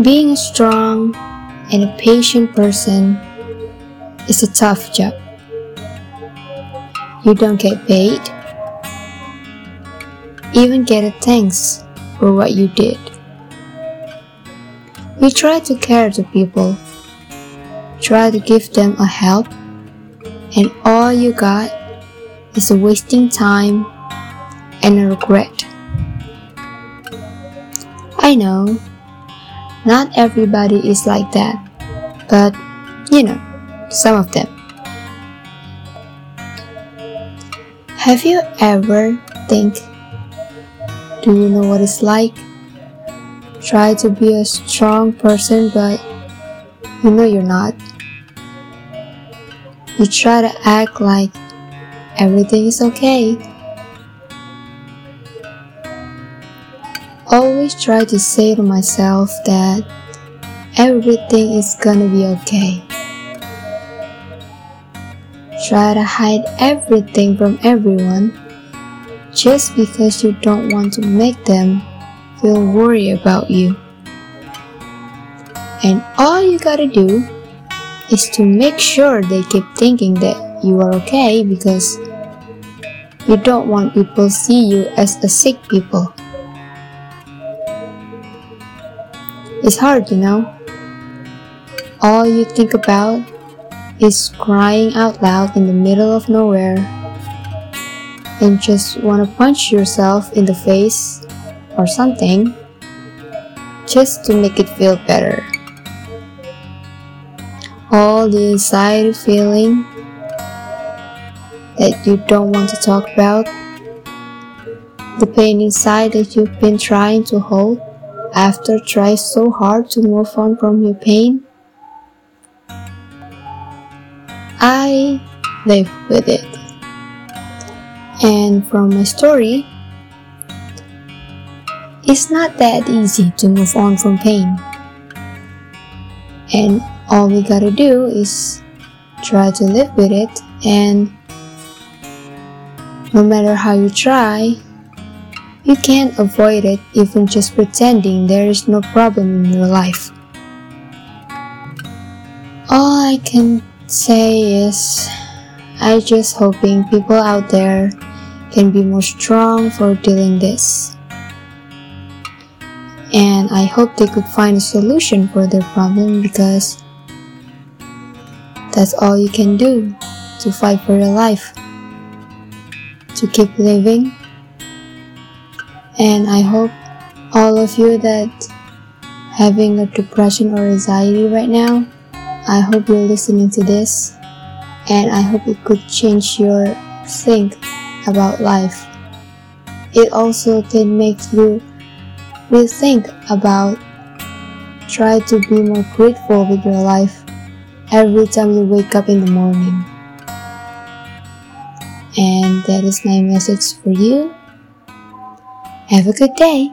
Being a strong and a patient person is a tough job. You don't get paid, even get a thanks for what you did. You try to care to people, try to give them a help, and all you got is a wasting time and a regret. I know, not everybody is like that, but you know, some of them. Have you ever think, do you know what it's like? Try to be a strong person, but you know you're not. You try to act like everything is okay. Always try to say to myself that everything is gonna be okay. Try to hide everything from everyone just because you don't want to make them feel worried about you. And all you gotta do is to make sure they keep thinking that you are okay because you don't want people see you as a sick people. It's hard, you know. All you think about is crying out loud in the middle of nowhere and just want to punch yourself in the face or something just to make it feel better. All the anxiety feeling that you don't want to talk about, the pain inside that you've been trying to hold after trying so hard to move on from your pain. I live with it. And from my story, it's not that easy to move on from pain. And all we gotta do is try to live with it, and no matter how you try, you can't avoid it even just pretending there is no problem in your life. All I can say is I just hoping people out there can be more strong for dealing this. And I hope they could find a solution for their problem because that's all you can do to fight for your life, to keep living. And I hope all of you that having a depression or anxiety right now I hope you're listening to this and I hope it could change your think about life. It also can make you rethink about try to be more grateful with your life every time you wake up in the morning. And that is my message for you. Have a good day.